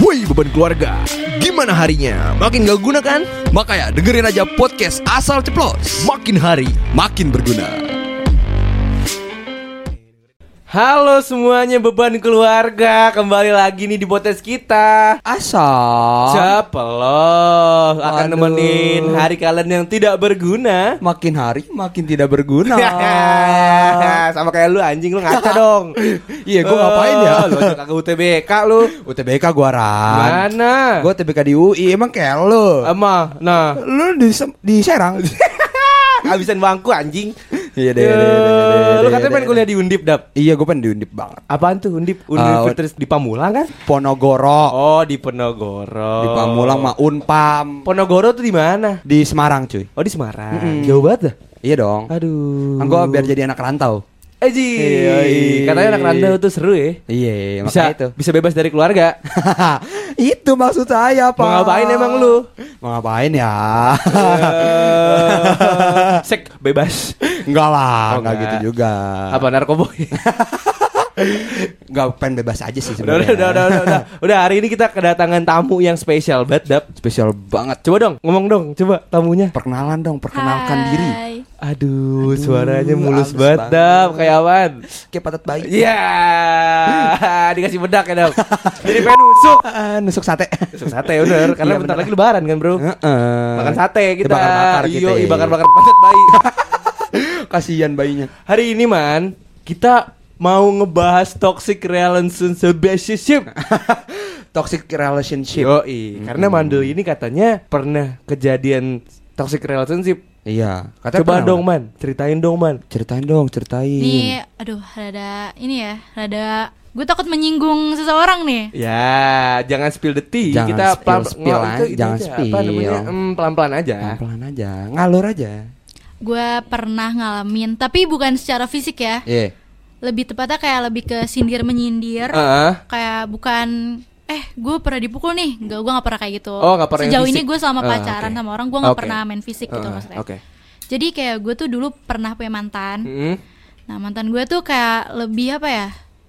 Woi beban keluarga, gimana harinya? Makin gak guna kan? Makanya dengerin aja podcast asal ceplos. Makin hari Makin berguna. Halo semuanya beban keluarga Kembali lagi nih di podcast kita Asal. Ceplos Akan Aduh. nemenin hari kalian yang tidak berguna Makin hari makin tidak berguna. Sama kayak lu anjing lu ngaca dong Iya, gua ngapain ya? Lu aja kagak UTBK lu UTBK gua ran. Mana? Gua UTBK di UI emang kayak lu. Ama, nah Lu di di Serang. Habisan bangku anjing Iya deh. Deh, deh, deh, Lu katanya pengen kuliah di Undip, Dap Iya, gua pengen di Undip banget. Apaan tuh Undip? Uh, Universitas di Pamulang kan? Ponorogo. Oh, di Penogoro Di Pamulang mah Unpam. Ponorogo tuh di mana? Di Semarang, cuy. Oh, di Semarang Mm-mm. Jauh banget dah Iya dong. Aduh. Kan biar jadi anak rantau. Eji. Katanya anak rantau tuh seru ya. Iya, Bisa makanya itu. bisa bebas dari keluarga. itu maksud saya, Pak. Mau ngapain emang lu? Mau ngapain ya? Eh, Sek bebas. enggak lah, Oh, enggak gitu juga. Apa narkoboy? Enggak pengen bebas aja sih udah, sebenarnya. udah, udah, udah, udah. Udah, hari ini kita kedatangan tamu yang spesial banget, Dap. Spesial banget. Coba dong, ngomong dong, coba tamunya. Perkenalan dong, perkenalkan Hai. diri. Aduh, Aduh, suaranya mulus banget. Dap. Kayak apaan? Kayak patat bayi. Iya, dikasih bedak ya, Dap. Jadi pengen nusuk. Ah, nusuk sate. Nusuk sate bener, karena Iya, bentar bener. lagi lebaran kan, Bro. Heeh. Makan sate kita. Dibakar-bakar kita. Iyo, bakar-bakar patat bayi. Kasihan bayinya. Hari ini man kita mau ngebahas toxic relationship. Toxic relationship. Yoi, karena Mandul ini katanya pernah kejadian toxic relationship. Iya. Katanya Coba pernah, dong Man. ceritain dong man. Ceritain dong, ceritain. Ini aduh rada ini ya, rada gue takut menyinggung seseorang nih. Ya, jangan spill the tea. Jangan kita spill- pelan spill aja, itu- itu jangan aja, spill. Apa namanya? Hmm, pelan-pelan aja. Pelan-pelan aja, ngalur aja. Gue pernah ngalamin, tapi bukan secara fisik ya. Iya. Lebih tepatnya kayak lebih ke sindir menyindir. Heeh. Kayak bukan eh gue pernah dipukul nih, nggak gue nggak pernah kayak gitu. Oh, nggak pernah Sejauh ini gue selama Ah, pacaran oke. sama orang gue nggak Oke. pernah main fisik gitu Heeh, maksudnya. Oke. Jadi kayak gue tuh dulu pernah punya mantan. Mm-mm. Nah mantan gue tuh kayak lebih apa ya?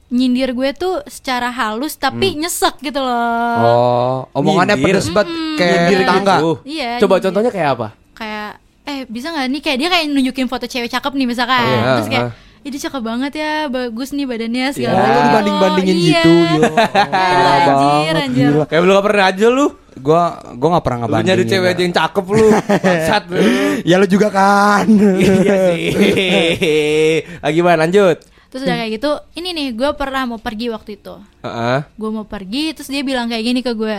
Nyindir gue tuh secara halus tapi nyesek gitu loh. Oh, omongannya Nyindir. pedes banget Mm-mm. kayak Nyindir tetangga. gitu. Iya, Coba nyindir. contohnya kayak apa? kayak eh bisa nggak nih kayak dia kayak nunjukin foto cewek cakep nih misalkan Oh, iya, terus kayak ah. "Ih, dia cakep banget ya bagus nih badannya segala Ya. macam Oh, dibanding-bandingin iya. gitu, yo. Gila, anjir anjir. Kayak belum pernah aja lu. Gua gua nggak pernah Lu ngebandingin. nyari cewek aja yang cakep lu. Bangsat lu. Ya lu juga kan. iya sih. Lagi mana lanjut? terus udah kayak gitu ini nih gue pernah mau pergi waktu itu Heeh. gue mau pergi terus dia bilang kayak gini ke gue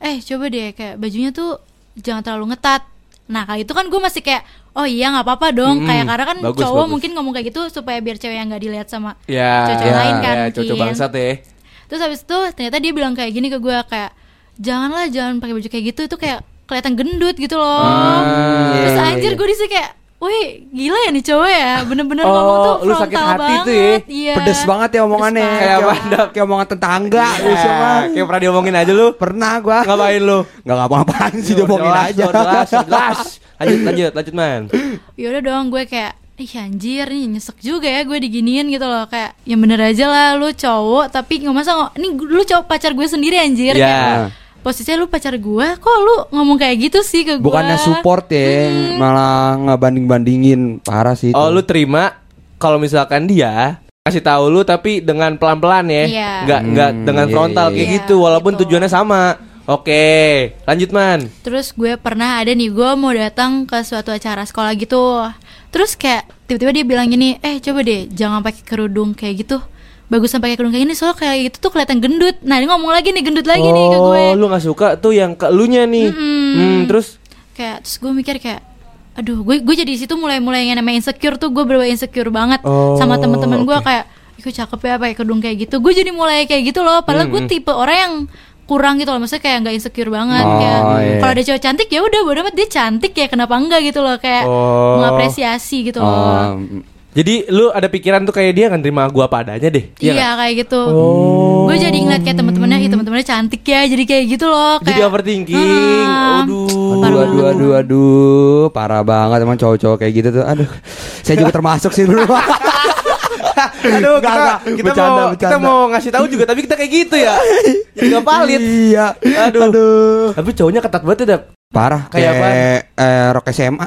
eh coba deh kayak bajunya tuh jangan terlalu ngetat nah kali itu kan gue masih kayak oh iya nggak apa-apa dong Hmm, kayak karena kan bagus, cowok bagus. mungkin ngomong kayak gitu supaya biar cewek yang nggak dilihat sama Ya, cowok ya, lain kan ya, cowok bangsat ya. Terus habis itu ternyata dia bilang kayak gini ke gue kayak janganlah jangan pakai baju kayak gitu itu kayak kelihatan gendut gitu loh. Hmm, Terus iya, anjir iya. gue di situ kayak, wih gila ya nih cowok ya, bener-bener Oh, ngomong tuh lu frontal sakit hati banget. tuh ya? Iya. Pedes banget ya omongannya. Pedes Kayak banget. apa? Kayak omongan tetangga. Ya, lu semua. kayak pernah diomongin aja lu. Pernah gua. Ngapain lu? Enggak ngapa-ngapain sih diomongin Jelas, aja. Jelas, jelas. Lanjut, lanjut, lanjut man. Ya udah dong gue kayak Ih anjir nih nyesek juga ya gue diginiin gitu loh Kayak ya bener aja lah lu cowok Tapi nggak masa Ini lu cowok pacar gue sendiri anjir Ya. Kayak, Posisinya lu pacar gue Kok lu ngomong kayak gitu sih ke gue Bukannya support ya, malah ngebanding-bandingin. Parah sih. Oh, itu. lu terima kalau misalkan dia kasih tahu lu tapi dengan pelan-pelan ya. Iya. Nggak nggak Hmm, dengan iya, frontal iya, kayak iya. gitu walaupun Gitu. tujuannya sama. Oke, lanjut man. Terus gue pernah ada nih gue mau datang ke suatu acara sekolah gitu. Terus kayak tiba-tiba dia bilang gini, eh coba deh jangan pakai kerudung kayak gitu. Bagusan pakai kerudung kayak gini soalnya kayak gitu tuh kelihatan gendut. Nah dia ngomong lagi nih gendut lagi nih ke gue. Oh, lu nggak suka tuh yang ke elunya nih. Mm-mm. Hmm, terus Kayak terus gue mikir kayak, aduh gue gue jadi di situ mulai-mulai yang namanya insecure tuh gue berubah insecure banget Oh, sama teman-teman gue oke. kayak, kok cakep ya pakai kerudung kayak gitu. Gue jadi mulai kayak gitu loh. Padahal gue Mm-mm. tipe orang yang kurang gitu loh maksudnya kayak nggak insecure banget Oh, kayak iya. kalau ada cowok cantik ya udah bodo amat dia cantik ya kenapa enggak gitu loh kayak Oh. mengapresiasi gitu Oh, loh jadi lu ada pikiran tuh kayak dia kan terima gua apa adanya deh. iya nggak? kayak gitu Oh. gue jadi ngeliat kayak teman-temannya ih teman-temannya cantik ya jadi kayak gitu loh kayak Jadi overthinking. Ah. Aduh. Aduh, aduh, aduh, aduh, parah banget emang cowok-cowok kayak gitu tuh. Aduh, saya juga termasuk sih dulu. Aduh, Enggak, kita, enggak. kita Bercanda, mau kita bercanda. mau ngasih tahu juga tapi kita kayak gitu ya. Jadi nggak valid. Iya. Aduh. Aduh. Tapi cowoknya ketat banget ya. Parah Kayak kayak eh, rok SMA.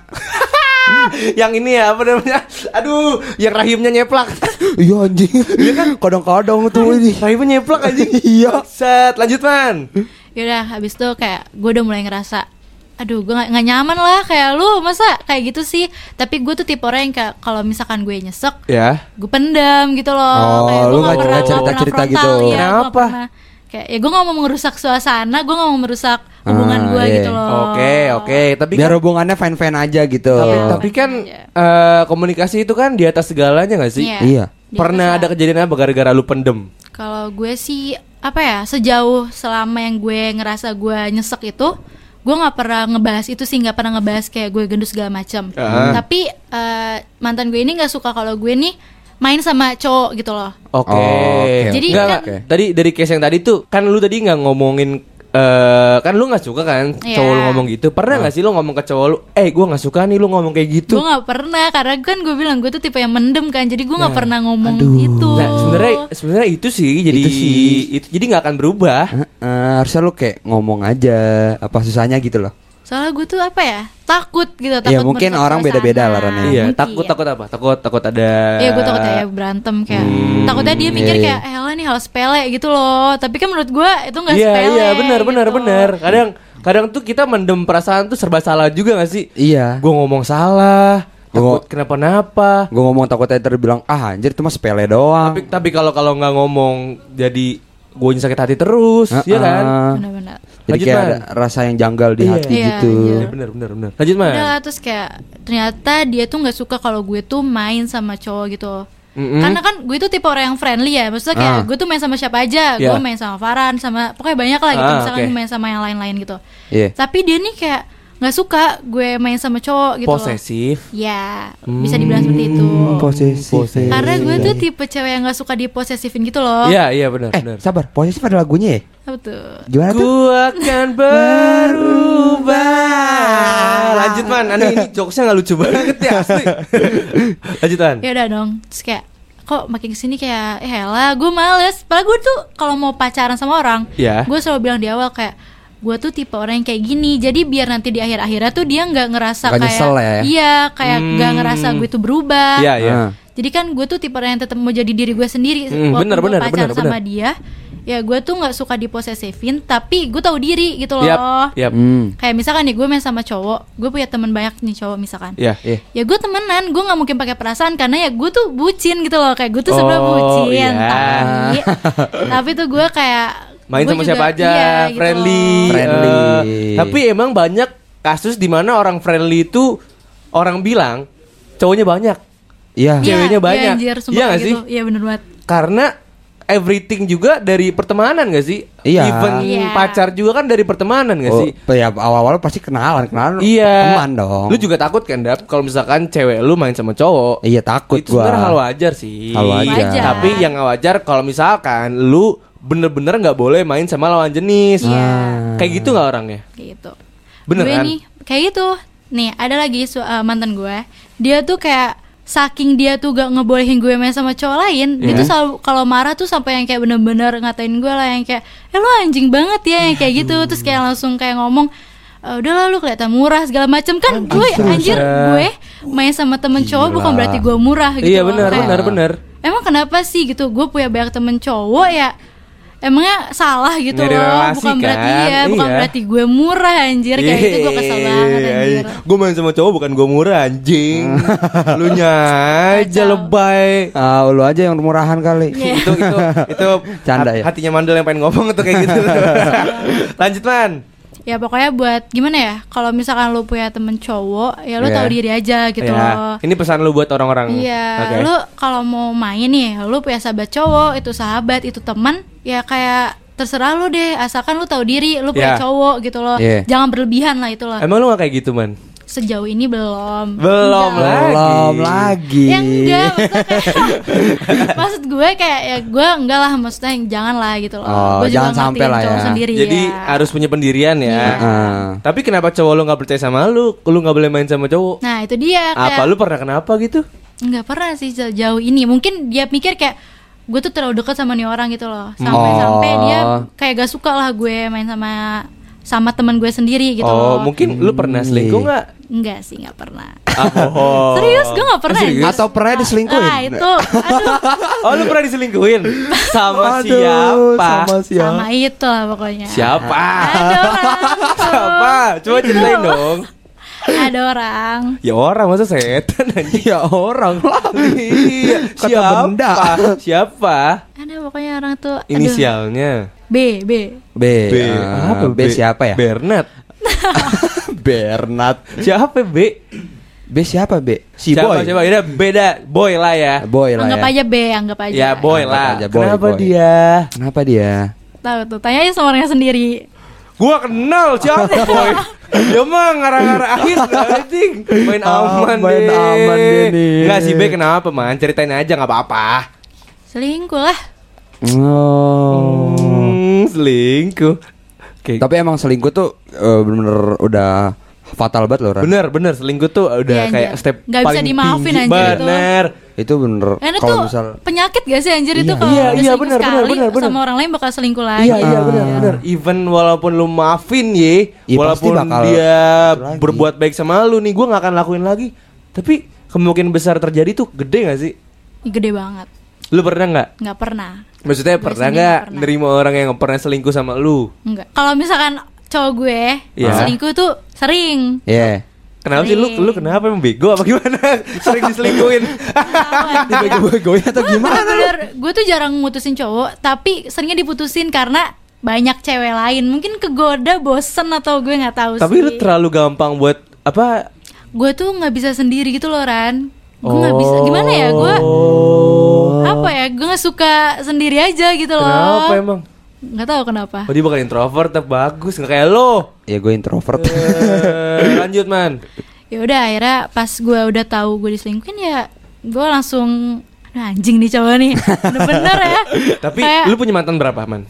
Yang ini ya apa namanya? Aduh, yang rahimnya nyeplak. Iya anjing. Iya kan kadang-kadang tuh ini. rahimnya nyeplak anjing. Iya. Set, lanjut man. Yaudah habis itu kayak gue udah mulai ngerasa aduh gue gak, nggak nyaman lah kayak lu masa kayak gitu sih tapi gue tuh tipe orang yang kayak kalau misalkan gue nyesek Ya. gue pendam gitu loh Oh, kayak lu nggak pernah cerita-cerita frontal, gitu. gua nggak Kenapa? pernah. kayak ya gue gak mau merusak suasana gue gak mau merusak hubungan Ah, gue iya. gitu loh Oke, oke. Tapi Biar kan, hubungannya fine-fine aja gitu. tapi, tapi kan eh, komunikasi itu kan di atas segalanya gak sih? Iya. Iya. Di Pernah ada kejadian apa gara-gara lu pendem? kalau gue sih apa ya sejauh selama yang gue ngerasa gue nyesek itu gue nggak pernah ngebahas itu sih nggak pernah ngebahas kayak gue gendut segala macam Ah. tapi eh, mantan gue ini nggak suka kalau gue nih main sama cowok gitu loh Oke. Oh, oke, Jadi Nggak, kan- nggak. tadi dari case yang tadi tuh kan lu tadi nggak ngomongin eh kan lu nggak suka kan Iya. cowok lu ngomong gitu. Pernah nggak sih lu ngomong ke cowok lu, "Eh, gua nggak suka nih lu ngomong kayak gitu." gue nggak pernah karena kan gue bilang gue tuh tipe yang mendem kan jadi gue nggak pernah ngomong aduh. itu Nah, sebenarnya sebenarnya itu sih jadi Itu sih. itu jadi nggak akan berubah. Heeh, harusnya lu kayak ngomong aja apa susahnya gitu loh. Soalnya gue tuh apa ya takut gitu takut Iya, mungkin orang beda-beda lah, Ran, ya. Iya, Mungkin. takut takut apa? Takut takut ada Iya gue takut ya berantem kayak takutnya dia mikir iya, kayak eh lah nih hal sepele gitu loh tapi kan menurut gue itu nggak Iya, sepele iya, benar benar gitu. benar. Kadang kadang tuh kita mendem perasaan tuh serba salah juga gak sih? Iya. Gue ngomong salah, Gua- takut kenapa-napa. Gue ngomong takutnya terbilang ah anjir itu mah sepele doang. Tapi tapi kalau kalau nggak ngomong jadi gue sakit hati terus, Heeh. ya kan? benar-benar Jadi Lanjut, kayak Man. ada rasa yang janggal di Iya. hati Iya, gitu. iya. Iya, benar benar benar. Lanjut man. udah terus kayak ternyata dia tuh nggak suka kalau gue tuh main sama cowok gitu Mm-mm. karena kan gue tuh tipe orang yang friendly ya maksudnya kayak Ah. gue tuh main sama siapa aja Iya. gue main sama Farhan sama pokoknya banyak lah gitu Ah, misalkan gue main sama yang lain-lain gitu Iya. tapi dia nih kayak nggak suka gue main sama cowok gitu loh Posesif. ya bisa dibilang seperti itu Hmm, Posesif. Posesif. karena gue tuh tipe cewek yang nggak suka diposesifin gitu loh Iya iya benar Eh, benar. sabar. Posesif ada lagunya ya? Apa tuh Gimana tuh? Ku akan berubah. Lanjut man, aneh ini jokesnya nggak lucu banget ya asli. Lanjut man. ya udah dong terus kayak kok makin ke sini kayak eh lah gue males padahal gue tuh kalau mau pacaran sama orang Iya. gue selalu bilang di awal kayak gue tuh tipe orang yang kayak gini jadi biar nanti di akhir akhirnya tuh dia nggak ngerasa Nggak kayak ya? iya kayak nggak Hmm. ngerasa gue tuh berubah Iya iya. Ah. jadi kan gue tuh tipe orang yang tetap mau jadi diri gue sendiri Hmm, walaupun bener, gue bener, pacaran bener, sama bener. dia ya gue tuh nggak suka diposesifin tapi gue tahu diri gitu loh Yap, yap. Hmm. kayak misalkan nih gue main sama cowok gue punya teman banyak nih cowok misalkan Iya. Iya. ya gue temenan gue nggak mungkin pakai perasaan karena ya gue tuh bucin gitu loh kayak gue tuh sebenarnya Oh, bucin iya. tapi tapi tuh gue kayak Main sama juga- siapa aja, iya, gitu friendly. loh. Friendly. Eh, tapi emang banyak kasus di mana orang friendly itu orang bilang cowoknya banyak. Iya. Iya. ceweknya banyak. iya, Iya kayak nggak sih? gitu. iya bener banget Karena everything juga dari pertemanan gak sih? Iya. Even Iya. pacar juga kan dari pertemanan gak Oh, sih? ya awal-awal pasti kenalan, kenalan Iya. teman dong. Lu juga takut kan, Dap? Kalau misalkan cewek lu main sama cowok. Iya takut itu gua. sebenarnya hal wajar sih. Hal wajar. Wajar. Tapi yang nggak wajar kalau misalkan lu bener-bener nggak boleh main sama lawan jenis. Iya. Kayak gitu nggak orangnya? gitu Bener gue kan? nih kayak gitu nih ada lagi uh, mantan gue dia tuh kayak saking dia tuh gak ngebolehin gue main sama cowok lain dia Iya. tuh selalu kalau marah tuh sampai yang kayak bener-bener ngatain gue lah yang kayak eh lo anjing banget ya yang kayak gitu terus kayak langsung kayak ngomong "Eh, udah lah lu kelihatan murah segala macam kan gue anjir gue main sama temen cowok bukan berarti gue murah gitu iya benar Kayak, benar benar. emang kenapa sih gitu gue punya banyak temen cowok ya emangnya salah gitu loh relasi bukan berarti kan? ya bukan Iya. berarti gue murah anjir kayak gitu gue kesel banget anjir Gue main sama cowok bukan gue murah anjing. lu nya aja lebay. Ah, lu aja yang murahan kali. Iya. itu itu itu Canda ya? hatinya mandel yang pengen ngomong tuh kayak gitu. Lanjut man. ya pokoknya buat gimana ya kalau misalkan lu punya temen cowok ya lu Iya. tahu diri aja gitu Ya, loh Ini pesan lu buat orang-orang. Iya, Oke. lu kalau mau main nih, lu punya sahabat cowok, itu sahabat, itu teman, ya kayak terserah lu deh, asalkan lu tahu diri, lu punya Iya. cowok gitu loh. Iya. Jangan berlebihan lah itu loh. Emang lu gak kayak gitu man? Sejauh ini belum. Belum Enggak. lah. Belum lagi. Ya enggak, kayak Maksud gue kayak ya gue enggak lah maksudnya yang jangan lah gitu loh. Oh, gue jangan juga sampai lah cowok ya. sendiri Jadi ya. harus punya pendirian ya. Iya. Ah. Tapi kenapa cowok lu nggak percaya sama lu? Lu nggak boleh main sama cowok? Nah, itu dia kayak Apa lu pernah kenapa gitu? nggak pernah sih sejauh ini mungkin dia mikir kayak gue tuh terlalu dekat sama nih orang gitu loh sampai sampai Oh. dia kayak gak suka lah gue main sama sama teman gue sendiri gitu oh, loh mungkin lu pernah selingkuh Iya. nggak? enggak sih nggak pernah Ah, bohong. serius gue nggak pernah serius? anjir. Atau pernah diselingkuhin? ah itu aduh Oh, lu pernah diselingkuhin? Sama Aduh, siapa? Sama siapa? sama itu lah pokoknya Siapa? tuh. Siapa? Coba ceritain dong. Ada orang Ya orang masa setan anjing. Ya orang lah. Iya, Kata siapa? benda. Siapa? ada pokoknya orang tuh aduh. Inisialnya. B B B. ah, Apa B siapa ya? Bernard. Bernard. Siapa B? B siapa B? Si siapa, Boy. Siapa? Ya, beda. Boy lah ya. Boy lah anggap ya. aja B anggap aja Ya, boy Anggap lah. aja, boy, Kenapa boy. dia? Kenapa dia? tahu tuh tanya aja sama orangnya sendiri Gua kenal siapa boy. Dia mah ngarang-ngarang akhir anjing. Main Ah, aman main deh. aman deh nih. Enggak si B kenapa man? Ceritain aja nggak apa-apa. selingkuh lah Oh. Hmm, selingkuh. Oke. Tapi emang selingkuh tuh eh, bener-bener udah fatal banget loh Ran. Bener bener selingkuh tuh udah Iya, kayak anjir. step bisa paling dimaafin, tinggi. anjir, itu. Bener. Itu bener Karena kalau tuh misal penyakit gak sih anjir itu Iya. kalau Iya, udah iya, benar, sekali benar, benar. sama orang lain bakal selingkuh lagi. Iya iya Ah. benar benar. Even walaupun lu maafin ye, Iya, walaupun dia itu lagi. berbuat baik sama lu nih, gua nggak akan lakuin lagi. Tapi kemungkinan besar terjadi tuh gede gak sih? Gede banget. Lu pernah nggak? Nggak pernah. Maksudnya Gue pernah nggak nerima orang yang pernah selingkuh sama lu? Enggak. Kalau misalkan cowok gue Iya. selingkuh tuh sering. Iya. Kenapa sih lu lu kenapa emang bego apa gimana? Sering diselingkuhin. Dibego-begoin atau gimana? Bener, gue tuh jarang mutusin cowok, tapi seringnya diputusin karena banyak cewek lain. Mungkin kegoda, bosen atau gue nggak tahu Tapi sih. lu terlalu gampang buat apa? gue tuh nggak bisa sendiri gitu loh Ran. Gue nggak bisa. Gimana ya gue? Oh. Apa ya? Gue nggak suka sendiri aja gitu loh. Kenapa emang? Nggak tahu kenapa. Oh dia bukan introvert tapi bagus nggak kayak lo. Ya gue introvert. Eh, lanjut man. ya udah akhirnya pas gue udah tahu gue diselingkuhin ya gue langsung "Aduh, anjing nih cowok nih bener-bener ya Tapi Kayak- lu punya mantan berapa man?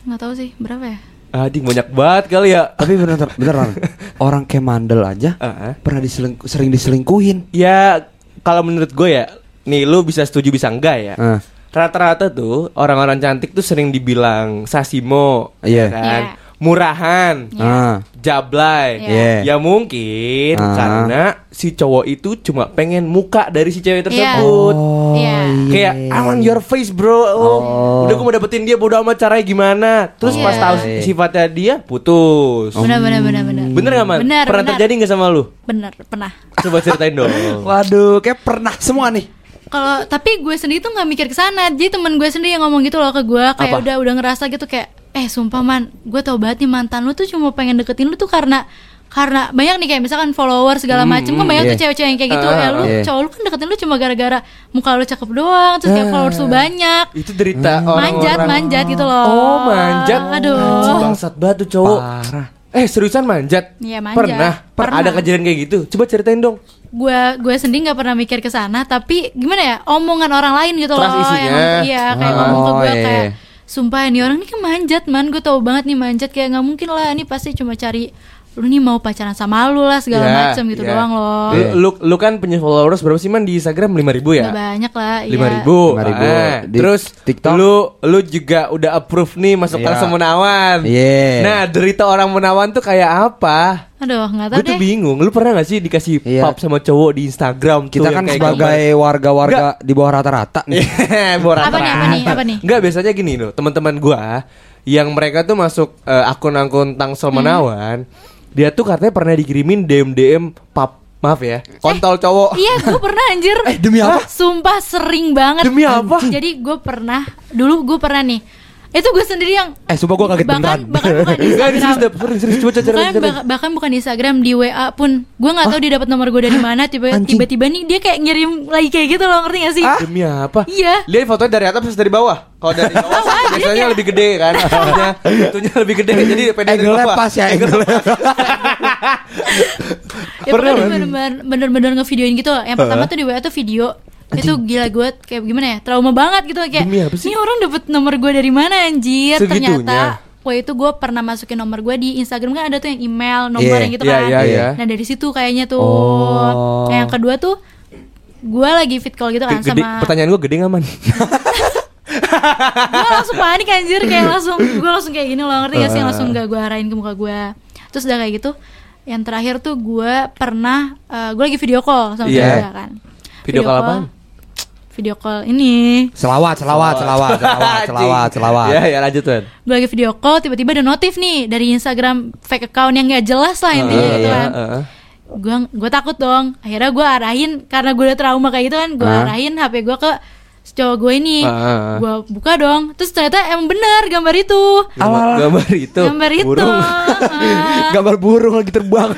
nggak tahu sih berapa ya Adik banyak banget kali ya. Tapi bener beneran orang kayak mandel aja Ah. pernah diselingkuh sering diselingkuhin. Ya kalau menurut gue ya, nih lu bisa setuju bisa enggak ya. Ah. Rata-rata tuh orang-orang cantik tuh sering dibilang sasimo, ya Iya. kan? Iya. Murahan, Iya. Ah. jablay. Iya. Ya mungkin Ah. karena si cowok itu cuma pengen muka dari si cewek Iya. tersebut. Iya. Kayak I want your face bro oh, Udah gue mau dapetin dia bodo amat caranya gimana Terus Iya. pas tahu sifatnya dia putus bener bener bener bener Bener gak man? Bener, Pernah bener. terjadi gak sama lu? bener pernah Coba ceritain dong Waduh, kayak pernah semua nih. Kalau tapi gue sendiri tuh nggak mikir ke sana jadi temen gue sendiri yang ngomong gitu loh ke gue kayak Apa? udah udah ngerasa gitu kayak eh sumpah man gue tau banget nih mantan lu tuh cuma pengen deketin lu tuh karena karena banyak nih kayak misalkan follower segala macem kan banyak iya. tuh cewek-cewek yang kayak gitu Ah, ya lu iya. cowok lu kan deketin lu cuma gara-gara muka lu cakep doang terus kayak followers lu banyak Itu derita manjat orang-orang manjat gitu loh Oh manjat aduh Bangsat banget tuh cowok Parah. Eh seriusan manjat? Iya, manjat. Pernah? Pernah. Ada kejadian kayak gitu? Coba ceritain dong gue gue sendiri nggak pernah mikir ke sana tapi gimana ya omongan orang lain gitu Trust loh isunya. yang iya kayak Oh, ngomong ke gue iya, kayak iya. sumpah ini orang ini kan manjat man gue tau banget nih manjat kayak nggak mungkin lah ini pasti cuma cari lu nih mau pacaran sama lu lah segala Ya, macam gitu ya. doang loh Lu, lu, lu kan punya followers berapa sih man di Instagram? 5000 ribu ya? Nggak banyak lah lima iya. ribu, 5.000. Ah, Di terus TikTok? lu lu juga udah approve nih masuk Iya. kelas Munawan. Iya. Nah derita orang Munawan tuh kayak apa? aduh nggak tahu Gue tuh deh bingung. Lu pernah gak sih dikasih Iya. pap sama cowok di Instagram? tuh Kita yang kan kayak sebagai warga-warga di bawah rata-rata nih. gambar- Bora Apa nih, apa nih, apa nih? Enggak biasanya gini loh teman-teman gua yang mereka tuh masuk eh, akun-akun Tangsel Hmm. Dia tuh katanya pernah dikirimin DM DM pap maaf ya kontol cowok. iya gue pernah anjir Eh, demi apa? sumpah sering banget Demi apa? jadi gue pernah dulu gue pernah nih itu gue sendiri yang Eh, sumpah gua kaget bahkan, beneran. bahkan bukan di Instagram Dap. serius, serius, coba cari, bahkan, cari. bah- bahkan bukan di Instagram di WA pun gue nggak tahu dia dapat nomor gue dari mana tiba tiba-tiba nih dia kayak ngirim lagi kayak gitu loh ngerti gak sih Demi apa? Iya. Lihat fotonya dari atas terus dari bawah. Kalau dari bawah dia biasanya kayak- lebih gede kan. Itunya, itunya lebih gede jadi pede dari bawah. pas ya, ya Pernah, bener-bener ngevideoin gitu yang pertama tuh di WA tuh video itu gila gue kayak gimana ya trauma banget gitu kayak apa ini orang dapet nomor gue dari mana anjir Segitunya? ternyata Wah itu gue pernah masukin nomor gue di Instagram kan ada tuh yang email nomor Iya, yang gitu iya, kan iya, iya. Nah dari situ kayaknya tuh Oh. Nah, Yang kedua tuh gue lagi fit call gitu kan Gede, sama pertanyaan gue gede nggak man? gue langsung panik anjir kayak langsung gue langsung kayak gini loh ngerti gak sih langsung gak gue arahin ke muka gue terus udah kayak gitu yang terakhir tuh gue pernah gue lagi video call sama Iya. dia kan Video call apaan? Video call ini Selawat, selawat, selawat, selawat, selawat, selawat. Ya ya lanjut tuan. gue lagi video call tiba-tiba ada notif nih dari Instagram fake account yang gak jelas lah intinya gitu kan gue gue takut dong akhirnya gue arahin karena gue udah trauma kayak gitu kan gue Ah. arahin HP gue ke cowok gue ini ah. gue buka dong terus ternyata emang bener gambar itu Gambar, gambar itu. gambar itu burung. Gambar burung lagi terbang.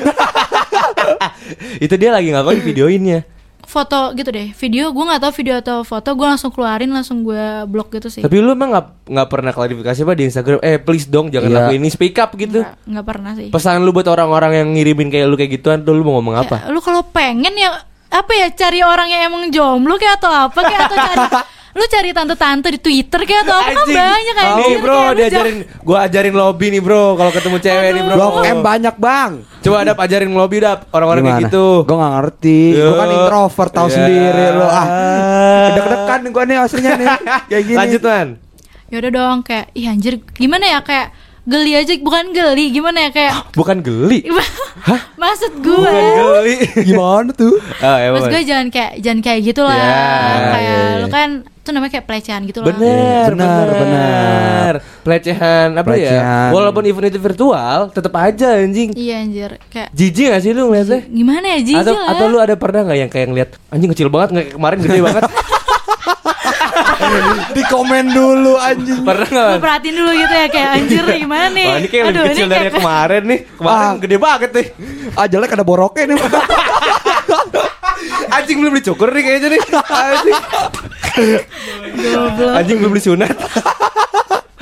itu dia lagi ngapain videoinnya? Foto gitu deh video gue nggak tahu video atau foto gue langsung keluarin langsung gue blok gitu sih Tapi lu emang nggak nggak pernah klarifikasi apa di Instagram? Eh please dong jangan Iya. lakuin ini speak up gitu. nggak nggak pernah sih Pesan lu buat orang-orang yang ngirimin kayak lu kayak gituan tuh lu mau ngomong apa? Ya, lu kalau pengen ya apa ya cari orang yang emang jomblo kayak atau apa kayak atau cari lu cari tante-tante di Twitter kayak atau apa kan banyak anjir Nih bro, kayak diajarin gua ajarin lobby nih bro kalau ketemu cewek nih bro. Blok M banyak, Bang. Coba dap ajarin lobby dap orang-orang kayak gitu. Gue gak ngerti. Gue kan Yo. introvert tahu Ya. sendiri lo ah. Deg-degan gue nih aslinya nih. Kayak gini. Lanjut man. ya udah dong kayak ih anjir gimana ya kayak geli aja bukan geli gimana ya kayak Bukan geli. maksud gue Bukan geli. Gimana tuh? Ah, emang. maksud gue jangan kayak jangan kayak gitu lah Ya, kayak iya, iya. lu kan itu namanya kayak pelecehan gitu lah Bener, Benar, benar. Pelecehan apa ya? Pelecehan. Walaupun event itu virtual, tetap aja anjing. iya anjir kayak Jijik gak sih lu ngeliatnya? gimana ya jijik atau lah atau lu ada pernah nggak yang kayak ngeliat anjing kecil banget nggak kemarin gede banget? Di komen dulu anjing. pernah nggak? Gue perhatiin dulu gitu ya kayak anjir gimana nih Wah, ini kayak lebih Aduh, kecil ini dari kayak- kemarin nih. Kemarin Ah. gede banget nih. Ah jelek ada boroknya nih. Anjing belum dicukur nih kayaknya nih. Anjing. Anjing belum disunat.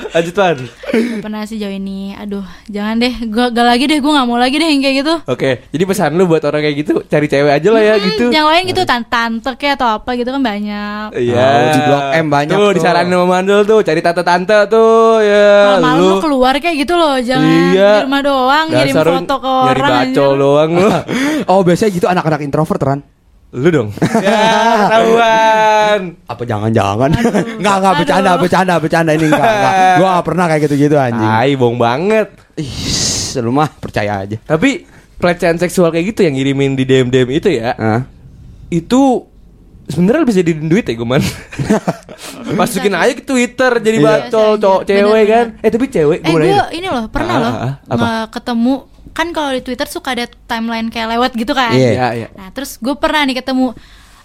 Lanjut Wan. Gak pernah sih jauh ini Aduh jangan deh Gue gak lagi deh Gue gak mau lagi deh yang kayak gitu Oke, jadi pesan lu buat orang kayak gitu, cari cewek aja lah ya Hmm, gitu. Yang lain gitu Tante-tante kayak atau apa gitu kan banyak Iya. Oh, di Blok M banyak tuh. tuh. disaranin sama Mandul tuh, cari tante-tante tuh ya. Kalau malu lu lu keluar kayak gitu loh Jangan Iya. di rumah doang Ngirim Dasar foto ke nyari orang bacol anjir. doang lu. Oh biasanya gitu anak-anak introvert Ran. Lu dong. ya, ketahuan. Apa jangan-jangan? Enggak enggak Aduh. bercanda bercanda bercanda ini enggak enggak. Gua gak pernah kayak gitu-gitu anjing. Tai, bohong banget. Ih, lu mah percaya aja. Tapi pelecehan seksual kayak gitu yang ngirimin di DM DM itu ya, Hah? itu sebenarnya bisa dijadiin duit ya gue man. Masukin aja ke Twitter jadi Iya. bacol Bisa, cowok anjir. cewek Bener, kan. bener. Eh tapi cewek Eh gue ini loh Pernah Ah, loh ah, apa? nge- Ketemu Kan kalau di Twitter suka ada timeline kayak lewat gitu kan Iya. Iya, iya. Nah terus gue pernah nih ketemu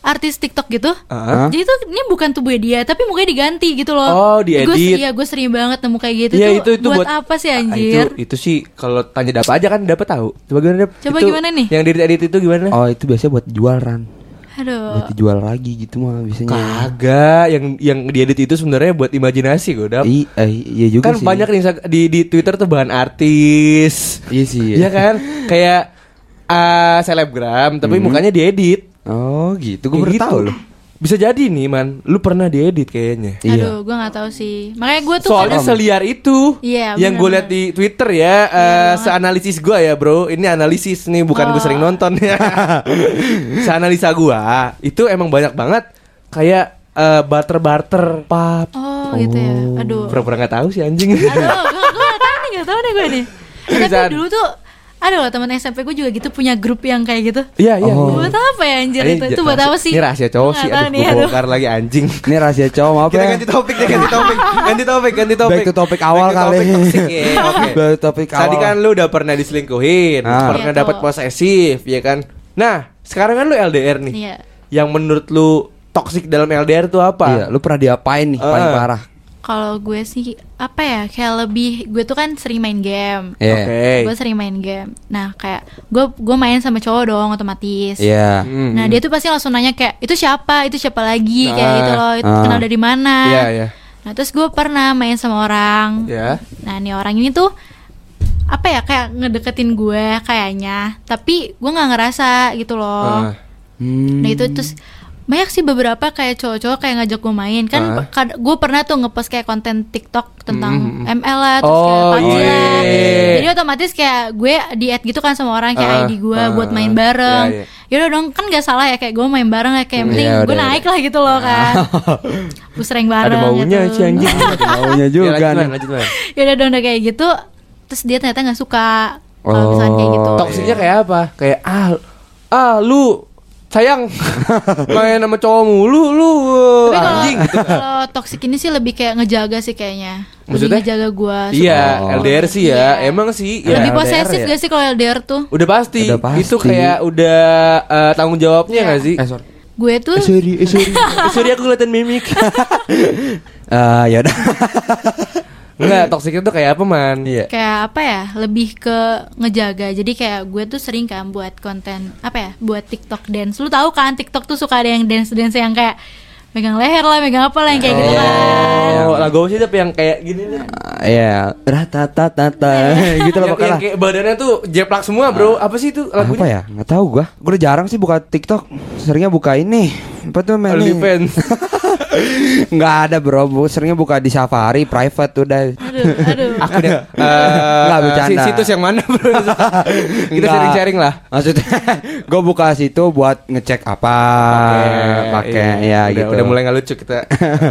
artis TikTok gitu. Ah. Jadi tuh ini bukan tubuhnya dia, tapi mukanya diganti gitu loh. Oh, diedit. Gua- Iya, gue sering banget nemu kayak gitu. Iya tuh itu itu buat, buat, apa sih Ah, anjir? itu, itu sih kalau tanya dapat aja kan dapat tahu. Coba gimana Dap? Coba Itu gimana nih? Yang di edit itu gimana? Oh itu biasanya buat jual Ran. Aduh. Buat dijual lagi gitu mah biasanya. Kagak, yang yang diedit itu sebenarnya buat imajinasi gue dap. I, eh, iya juga Kan sih. banyak di, di di Twitter tuh bahan artis. Iya sih. Iya kan? Kayak ah, selebgram tapi Hmm. mukanya diedit. Oh gitu, gue baru gitu. tahu loh. Bisa jadi nih man, lu pernah diedit kayaknya. Iya. Aduh, gue nggak tahu sih. Makanya gue tuh Soalnya kadang- seliar itu Iya, Yang gue lihat di Twitter ya eh, Seanalisis gue ya bro Ini analisis nih bukan gue Oh. sering nonton ya Seanalisa gue Itu emang banyak banget Kayak eh, barter-barter pap Oh, gitu ya. Aduh. Pura-pura gak tahu sih anjing Aduh, gue gak tau nih, gak tau nih gue nih. Eh, tapi dulu tuh ada loh teman SMP gue juga gitu punya grup yang kayak gitu. Iya iya Oh. Buat apa ya anjir Ini itu? Itu buat apa sih? Ini rahasia cowok sih Aduh nih, gue aduh. bongkar lagi anjing Ini rahasia cowok maaf Kita ya. ganti topik deh ganti topik Ganti topik ganti topik Back to topik awal Back to kali. topik toxic, ya, Oke Back to topik Tadi awal. kan lu udah pernah diselingkuhin, Ah. pernah Iya, dapat posesif, ya kan? Nah, sekarang kan lu LDR nih. Iya. Yang menurut lu toksik dalam LDR tuh apa? Iya, lu pernah diapain nih paling Ah. parah? Kalau gue sih apa ya kayak lebih gue tuh kan sering main game. Iya. Oke. Gue sering main game. Nah kayak gue gue main sama cowok dong otomatis. Iya. Hmm. Nah dia tuh pasti langsung nanya kayak itu siapa, itu siapa lagi kayak Ah. gitu loh, itu Ah. kenal dari mana. Iya, iya. Nah terus gue pernah main sama orang. Ya. Nah nih orang ini tuh apa ya kayak ngedeketin gue kayaknya, tapi gue nggak ngerasa gitu loh. Ah. Hmm. Nah itu terus banyak sih beberapa kayak cowok-cowok kayak ngajak gue main kan Ah. gue pernah tuh ngepost kayak konten TikTok tentang Hmm. ML lah terus Oh, kayak PUBG iya. lah jadi otomatis kayak gue di add gitu kan sama orang kayak Ah, ID gue ah, buat main ah. bareng. Iya, iya. Yaudah dong kan gak salah ya kayak gue main bareng ya kayak penting Iya, gue udah, Ah. naik lah gitu loh kan. gue sering bareng. Ada maunya gitu. sih anjing. Maunya juga Ya, lanjut, lanjut. Yaudah dong udah kayak gitu. Terus dia ternyata gak suka kalau misalnya kayak gitu. Oh, Toksiknya kayak apa? Kayak ah ah lu sayang main sama cowok mulu lu Tapi kalau anjing gitu. kalau toxic ini sih lebih kayak ngejaga sih kayaknya. Maksudnya? Lebih ngejaga gue. Iya, Oh. LDR sih ya. Iya. Emang sih ya. lebih posesif ya. gak sih kalau LDR tuh? Udah pasti. Udah pasti. Itu kayak udah eh, tanggung jawabnya Iya. gak sih? Eh, sorry. Gue tuh Eh, sorry, eh, sorry. Eh, Sorry aku kelihatan mimik. Eh, ya udah. Enggak, toksiknya tuh kayak apa, Man? Iya. kayak apa ya lebih ke ngejaga jadi kayak gue tuh sering kan buat konten apa ya buat TikTok dance lu tahu kan TikTok tuh suka ada yang dance dance yang kayak megang leher lah megang apa lah yang kayak gitu kan Oh, lagu apa sih tapi yang kayak gini nih. Iya, ratatatata gitu loh pokoknya. yang kayak badannya tuh jeplak semua, Bro. Apa sih itu Apa lagunya? ya? Nggak tahu gua. Gua udah jarang sih buka TikTok. Seringnya buka ini. Apa tuh? OnlyFans. Nggak ada bro. Bu- Seringnya buka di Safari, private udah. aduh aduh Aku deh. eh, Nggak, eh, bercanda. si- situs yang mana, Bro? Kita Nggak. sharing-sharing lah. Maksudnya, gue buka situ buat ngecek apa, pakai ya udah, gitu. Udah mulai nggak lucu kita.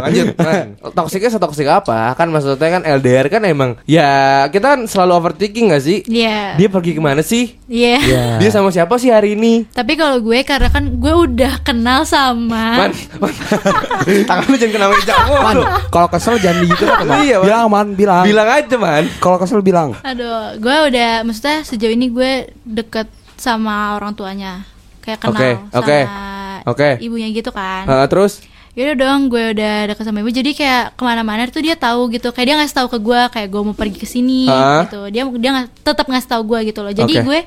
Lanjut, Man. Toksiknya setoksik apa? Kan maksudnya kan LDR kan emang ya kita kan selalu overthinking gak sih? Iya Dia pergi ke mana sih? iya Iya. Dia sama siapa sih hari ini? tapi kalau gue karena kan gue udah kenal sama Man, man. Tangan lu jangan kena meja. Man, kalau kesel jangan gitu kan, Man. Iya, Man. Bilang man, bilang. Bilang aja, Man. Kalau kesel bilang. aduh gue udah maksudnya sejauh ini gue deket sama orang tuanya kayak kenal Oke, sama oke, oke. ibunya gitu kan Eh, terus Yaudah dong, gue udah deket sama ibu. Jadi kayak ke mana-mana tuh dia tahu gitu. Kayak dia ngasih tahu ke gue, kayak gue mau pergi ke sini Ah. gitu. Dia dia nggak tetap ngasih tahu gue gitu loh. Jadi Oke. gue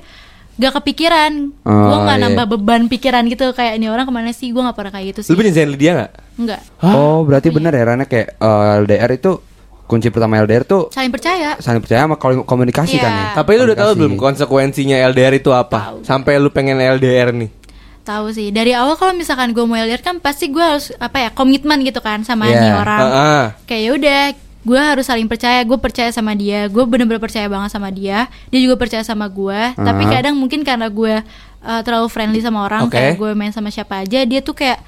gak kepikiran. Oh, gue nggak iya. nambah beban pikiran gitu. Kayak ini orang ke mana sih? Gue nggak pernah kayak gitu sih. lu nyinzain dia nggak? Enggak. Oh, berarti bener ya Rana kayak eh, LDR itu kunci pertama LDR tuh Saling percaya. saling percaya sama komu- komunikasi Iya. kan ya. Tapi lu udah tahu belum konsekuensinya LDR itu apa? Tahu. Sampai lu pengen LDR nih. Tahu sih. Dari awal kalau misalkan gue mau LDR kan pasti gue harus apa ya komitmen gitu kan sama Iya. nih orang. Heeh. kayak ya udah gue harus saling percaya gue percaya sama dia gue bener-bener percaya banget sama dia dia juga percaya sama gue tapi Ah. kadang mungkin karena gue uh, terlalu friendly sama orang Oke. kayak gue main sama siapa aja dia tuh kayak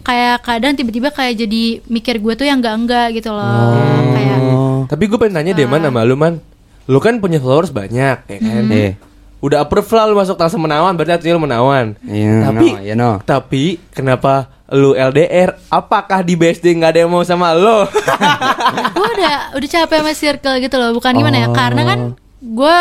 kayak kadang tiba-tiba kayak jadi mikir gue tuh yang enggak enggak gitu loh kayak Oh. Tapi gue pengen tanya deh man sama lu man Lu kan punya followers banyak ya kan Iya. Udah approve lah lu masuk tangsa menawan Berarti artinya lu menawan Iya, Tapi no, iya, no. Tapi kenapa lu LDR Apakah di BSD nggak ada yang mau sama lo? Gue udah udah capek sama circle gitu loh bukan gimana ya? Karena kan gue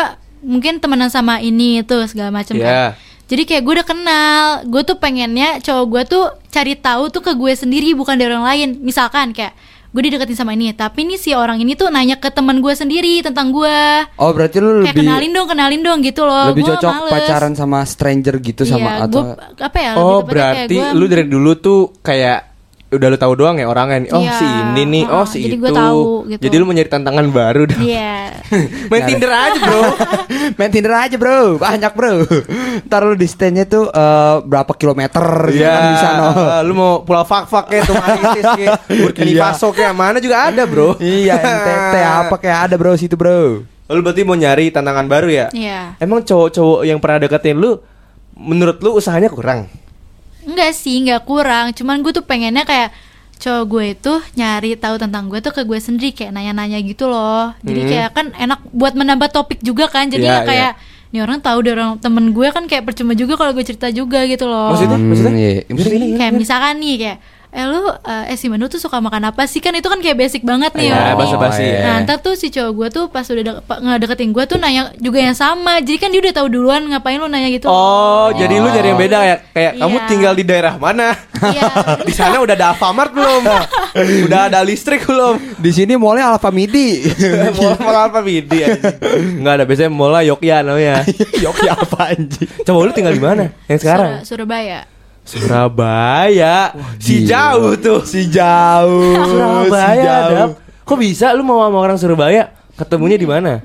mungkin temenan sama ini itu segala macam Iya. kan jadi kayak gue udah kenal gue tuh pengennya cowok gue tuh cari tahu tuh ke gue sendiri bukan dari orang lain. Misalkan kayak gue dideketin sama ini tapi nih si orang ini tuh nanya ke teman gue sendiri tentang gue Oh, berarti lu kayak lebih kenalin dong kenalin dong gitu loh lebih Gua cocok males. pacaran sama stranger gitu iya, sama atau gua, apa ya Oh tepatnya kayak berarti gua- lu dari dulu tuh kayak Udah lu tahu doang ya orangnya nih Oh Iya. si ini nih Oh Heeh, si jadi itu gua tahu gitu. Jadi lu mau nyari tantangan baru dong iya Main Tinder aja bro Main Tinder aja bro, banyak bro. Ntar lu di stand-nya tuh eh, berapa kilometer gitu Iya, kan bisa no. lu mau pulau fak-fak kayak tuh Maritis kayak Burkina Iya. Faso kayak mana juga ada bro Iya NTT apa kayak ada bro situ bro. Lu berarti mau nyari tantangan baru ya? iya Emang cowok-cowok yang pernah deketin lu Menurut lu usahanya kurang? Enggak sih, enggak kurang. Cuman gue tuh pengennya kayak cowok gue itu nyari tahu tentang gue tuh ke gue sendiri kayak nanya-nanya gitu loh. Jadi Hmm. kayak kan enak buat menambah topik juga kan. Jadi Iya, ya kayak nih orang tahu dari orang temen gue kan kayak percuma juga kalau gue cerita juga gitu loh. Maksudnya? Maksudnya? iya. Maksudnya ini Kayak misalkan nih kayak eh lu eh, eh si Manu tuh suka makan apa sih kan itu kan kayak basic banget nih Iya, orang nih. basa-basi ya. Nah ntar tuh si cowok gue tuh pas udah de- ngedeketin gue tuh nanya juga yang sama Jadi kan dia udah tahu duluan ngapain lu nanya gitu Oh, jadi lu nyari yang beda kayak kayak kamu Iya. tinggal di daerah mana? Iya di sana udah ada Alfamart belum? udah ada listrik belum? di sini mallnya Alfa Midi. mall mall apa Midi anjing? Enggak ada biasanya mall Yogya namanya. Yoki apa anjing? Coba lu tinggal di mana? Yang sekarang? Sur- Surabaya Surabaya. si gila. jauh tuh. Si jauh. Surabaya, si jauh. Dap. Kok bisa lu mau sama orang Surabaya? Ketemunya di mana?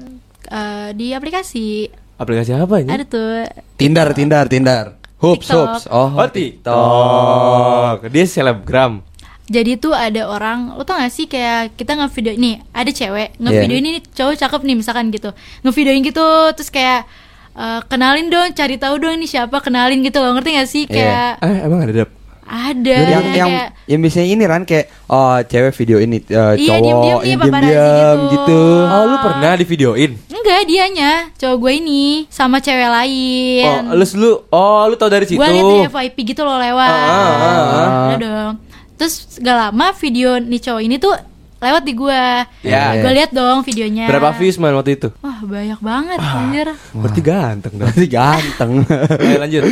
Eh, Di aplikasi Aplikasi apa ini? Ada tuh Tinder, Tinder, Tinder. Hoops, TikTok. hoops. Oh, Oh, TikTok. Dia selebgram. Jadi tuh ada orang, lo tau gak sih kayak kita ngevideo nih, ada cewek ngevideo Iya. ini cowok cakep nih misalkan gitu, ngevideoin gitu, terus kayak eh, kenalin dong, cari tahu dong ini siapa, kenalin gitu loh, ngerti gak sih? Iya. Kayak Eh, emang ada dap? ada yang yang kayak yang biasanya ini kan kayak oh cewek video ini eh, Iya, cowok nih, yang paparazzi diam-diam gitu. gitu. Oh, lu pernah di videoin? enggak dianya, cowok gue ini sama cewek lain. Oh, lu lu oh, lu tau dari situ. Gue liat di FYP gitu loh lewat. Ah, ah, ah. Udah dong. Terus gak lama video nih cowok ini tuh lewat di gue. Ya. Gue liat dong videonya. Berapa views man waktu itu? Wah banyak banget anjir. Berarti ganteng dong. Masih ganteng. Ayo lanjut.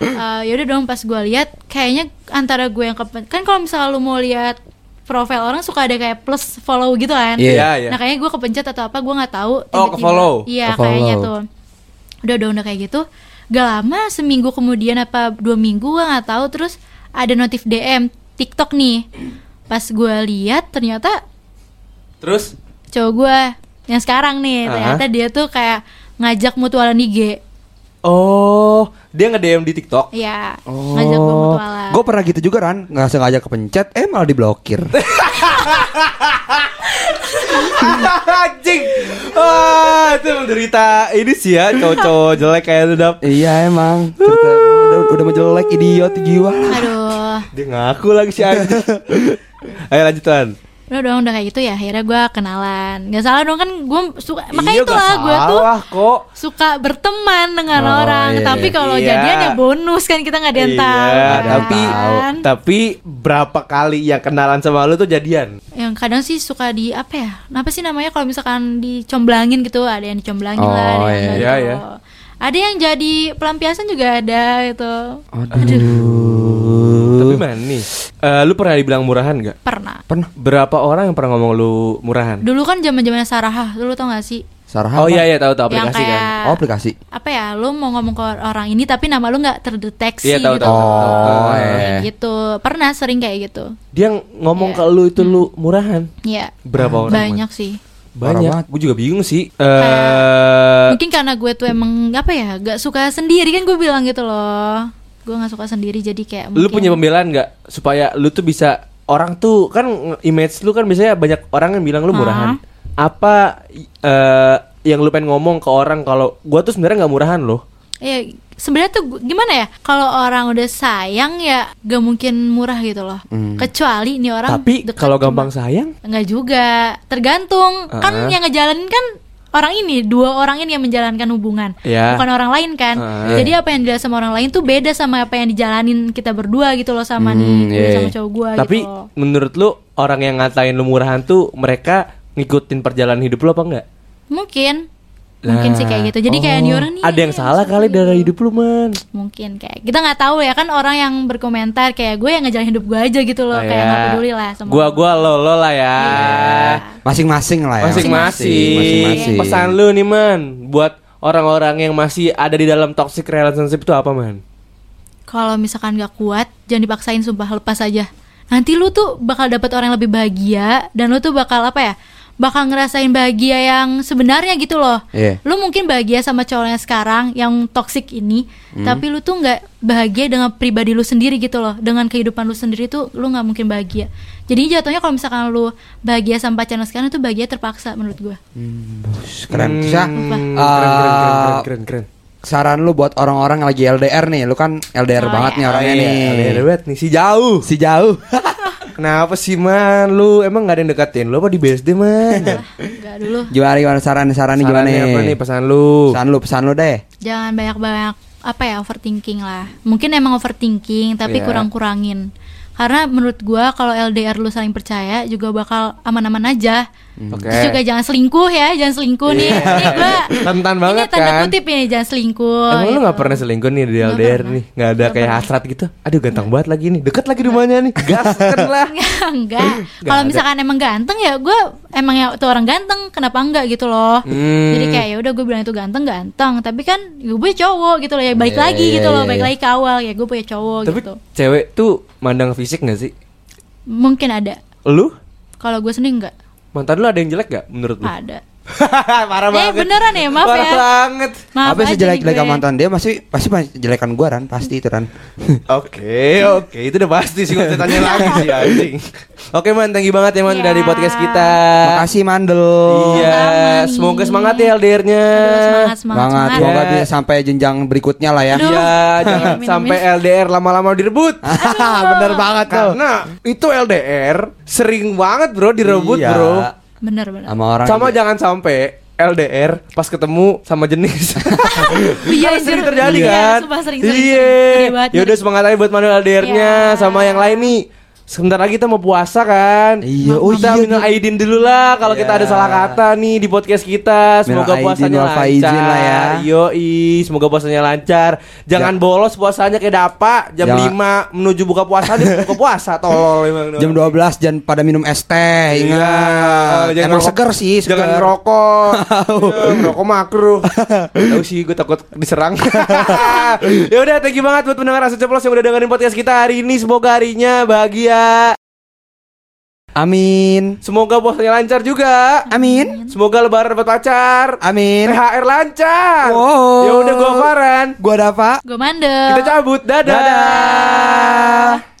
Eh, yaudah dong pas gue liat kayaknya antara gue yang kepen kan kalau misalnya lu mau lihat profil orang suka ada kayak plus follow gitu kan. Iya, iya. Nah kayaknya gue kepencet atau apa gue nggak tahu. Oh, tiba-tiba- ke-follow. Iya kayaknya tuh. Udah udah udah kayak gitu. Gak lama seminggu kemudian apa dua minggu gue nggak tahu terus ada notif DM TikTok nih. Pas gue lihat ternyata Terus cowok gue yang sekarang nih Ah. ternyata dia tuh kayak ngajak mutualan IG. Oh, dia nge-DM di TikTok. Iya, ngajak gue mutualan. Gue pernah gitu juga kan, nggak sengaja kepencet, eh malah diblokir. Anjing. Wah, itu menderita ini sih ya, cowok-cowok jelek kayak lu dap. iya emang, cerita udah udah menjelek idiot jiwa. Aduh, Dia ngaku lagi si anjing. Ayo lanjutan. Udah dong udah kayak gitu ya. Akhirnya gue kenalan. Gak salah dong kan gue suka. Makanya Iya, itu gak lah gue tuh kok. suka berteman dengan Oh, orang. iya, Tapi iya. kalau Iya. jadian ya bonus kan kita nggak ada yang tahu. Iya, kan? tapi tapi berapa kali yang kenalan sama lu tuh jadian? yang kadang sih suka di apa ya? Apa sih namanya kalau misalkan dicomblangin gitu? Ada yang dicomblangin lah, ada Oh, yang iya. Iya, gitu. iya. Ada yang jadi pelampiasan juga ada gitu. Tapi mana nih? Eh, lu pernah dibilang murahan nggak? Pernah. Pernah. Berapa orang yang pernah ngomong lu murahan? Dulu kan zaman-zaman Sarah, dulu tau gak sih? Sarah Oh apa? iya iya tahu tahu yang aplikasi kayak kan. Oh aplikasi. apa ya lu mau ngomong ke orang ini tapi nama lu nggak terdeteksi Iya, tahu, gitu tahu, tahu, tahu. Oh, Kayak iya. gitu pernah sering kayak gitu Dia ngomong Iya. ke lu itu lu murahan. Iya Berapa orang? banyak sih Parah Banyak. Gue juga bingung sih. Eh mungkin karena gue tuh emang apa ya gak suka sendiri kan gue bilang gitu loh gue nggak suka sendiri jadi kayak lu mungkin- punya pembelaan nggak supaya lu tuh bisa orang tuh kan image lu kan biasanya banyak orang yang bilang lu murahan. Apa eh yang lu pengen ngomong ke orang kalau gua tuh sebenarnya nggak murahan loh. ya sebenarnya tuh gimana ya kalau orang udah sayang ya gak mungkin murah gitu loh kecuali nih orang Tapi kalau gampang sayang, Enggak juga, tergantung. Kan Ah. yang ngejalanin kan orang ini, dua orang ini yang menjalankan hubungan, Iya. bukan orang lain kan. Ah. Jadi apa yang dilihat sama orang lain tuh beda sama apa yang dijalanin kita berdua gitu loh sama nih Hmm, gue iya. sama cowok gua tapi gitu. loh. menurut lu orang yang ngatain lu murahan tuh mereka ngikutin perjalanan hidup lu apa enggak? Mungkin mungkin sih kayak gitu. Jadi kayak oh, nih orang nih ada yang salah kali dari hidup lu man. mungkin kayak kita nggak tahu ya kan orang yang berkomentar kayak gue yang ngejalanin hidup gue aja gitu loh, Oh, kayak ya. nggak peduli lah sama Gua gua lo lo lah ya. Masing-masing lah ya. Masing-masing. Pesan lu nih man buat orang-orang yang masih ada di dalam toxic relationship itu apa man? kalau misalkan gak kuat jangan dipaksain sumpah lepas aja nanti lu tuh bakal dapet orang yang lebih bahagia dan lu tuh bakal apa ya bakal ngerasain bahagia yang sebenarnya gitu loh Iya. lu mungkin bahagia sama cowok yang sekarang yang toxic ini tapi lu tuh nggak bahagia dengan pribadi lu sendiri gitu loh dengan kehidupan lu sendiri tuh lu nggak mungkin bahagia jadi jatuhnya kalau misalkan lu bahagia sama pacar lu sekarang itu bahagia terpaksa menurut gua Keren. Hmm, Syah, keren, Ah, keren, keren, keren, keren, keren. saran lu buat orang-orang yang lagi LDR nih, lu kan LDR Oh, banget iya. nih orangnya Oh, iya, nih. LDR banget nih si jauh. Si jauh. Kenapa sih man? Lu emang gak ada yang deketin lu apa di BSD man? enggak dulu gimana gimana saran saran nih gimana nih? apa nih pesan lu? Pesan lu, pesan lu deh. jangan banyak-banyak apa ya overthinking lah mungkin emang overthinking tapi Iya. kurang-kurangin karena menurut gua kalau LDR lu saling percaya juga bakal aman-aman aja Oke. Terus juga jangan selingkuh ya jangan selingkuh nih ini gua Rentan ini banget tanda kan? kutip ini jangan selingkuh Emang lu gitu. gak pernah selingkuh nih di LDR pernah. nih? Gak ada Nggak kayak pernah. hasrat gitu? Aduh ganteng banget lagi nih Deket lagi rumahnya nih Gas kan lah enggak kalau misalkan emang ganteng ya gua emang ya tuh orang ganteng kenapa enggak gitu loh Hmm. jadi kayak ya udah gue bilang itu ganteng ganteng tapi kan gue punya cowok gitu loh ya baik Iya, lagi iya, gitu loh iya, baik iya. lagi ke awal ya gue punya cowok Tapi gitu cewek tuh mandang fisik gak sih? mungkin ada Lu? kalau gue sendiri enggak Mantan lu ada yang jelek gak menurut lu? ada Parah Eh beneran ya maaf Parah ya. banget. Maaf Apa sih aja jelek nih jelek gue. mantan dia masih pasti jelekan gua Ran pasti itu Ran. Oke, oke, itu udah pasti sih usah tanya lagi sih anjing. Oke man, thank you banget ya man Ya. dari podcast kita. Makasih Mandel. Iya, nih. semoga semangat ya LDR-nya. Semangat semangat. Banget, semangat. semoga Ya. bisa sampai jenjang berikutnya lah ya. Iya, jangan Amin, sampai amin. LDR lama-lama direbut. Bener banget tuh. Karena itu LDR sering banget bro direbut Iya. bro. Bener bener. Sama orang. Sama jangan sampai LDR pas ketemu sama jenis. Iya, Kan sering terjadi Iya, kan. sumpah sering, sering, Iya. sering. Ya semangat aja buat Manuel LDR-nya Iya. sama yang lain nih. Sebentar lagi kita mau puasa kan Iya, oh Kita iya, minal iya. aidin dulu lah Kalau kita Iya. ada salah kata nih di podcast kita Semoga aidin puasanya wal lancar lah ya. Yoi Semoga puasanya lancar Jangan Ja- bolos puasanya kayak dapa Jam Jangan- 5 menuju buka puasa dia buka puasa Tolol emang Jam 12 jangan pada minum es teh, Iya, ingat. jangan Emang seger sih, seger. Jangan ngerokok. Ya, ngerokok makruh. Tahu sih gue takut diserang. ya udah, thank you banget buat pendengar Asu Ceplos yang udah dengerin podcast kita hari ini. Semoga harinya bahagia. Amin. Semoga puasanya lancar juga. Amin. Semoga lebaran dapat pacar. Amin. THR lancar. Wow. Ya udah gue Farhan. Gua Dava. Gue mandel. Kita cabut. Dadah. Dadah.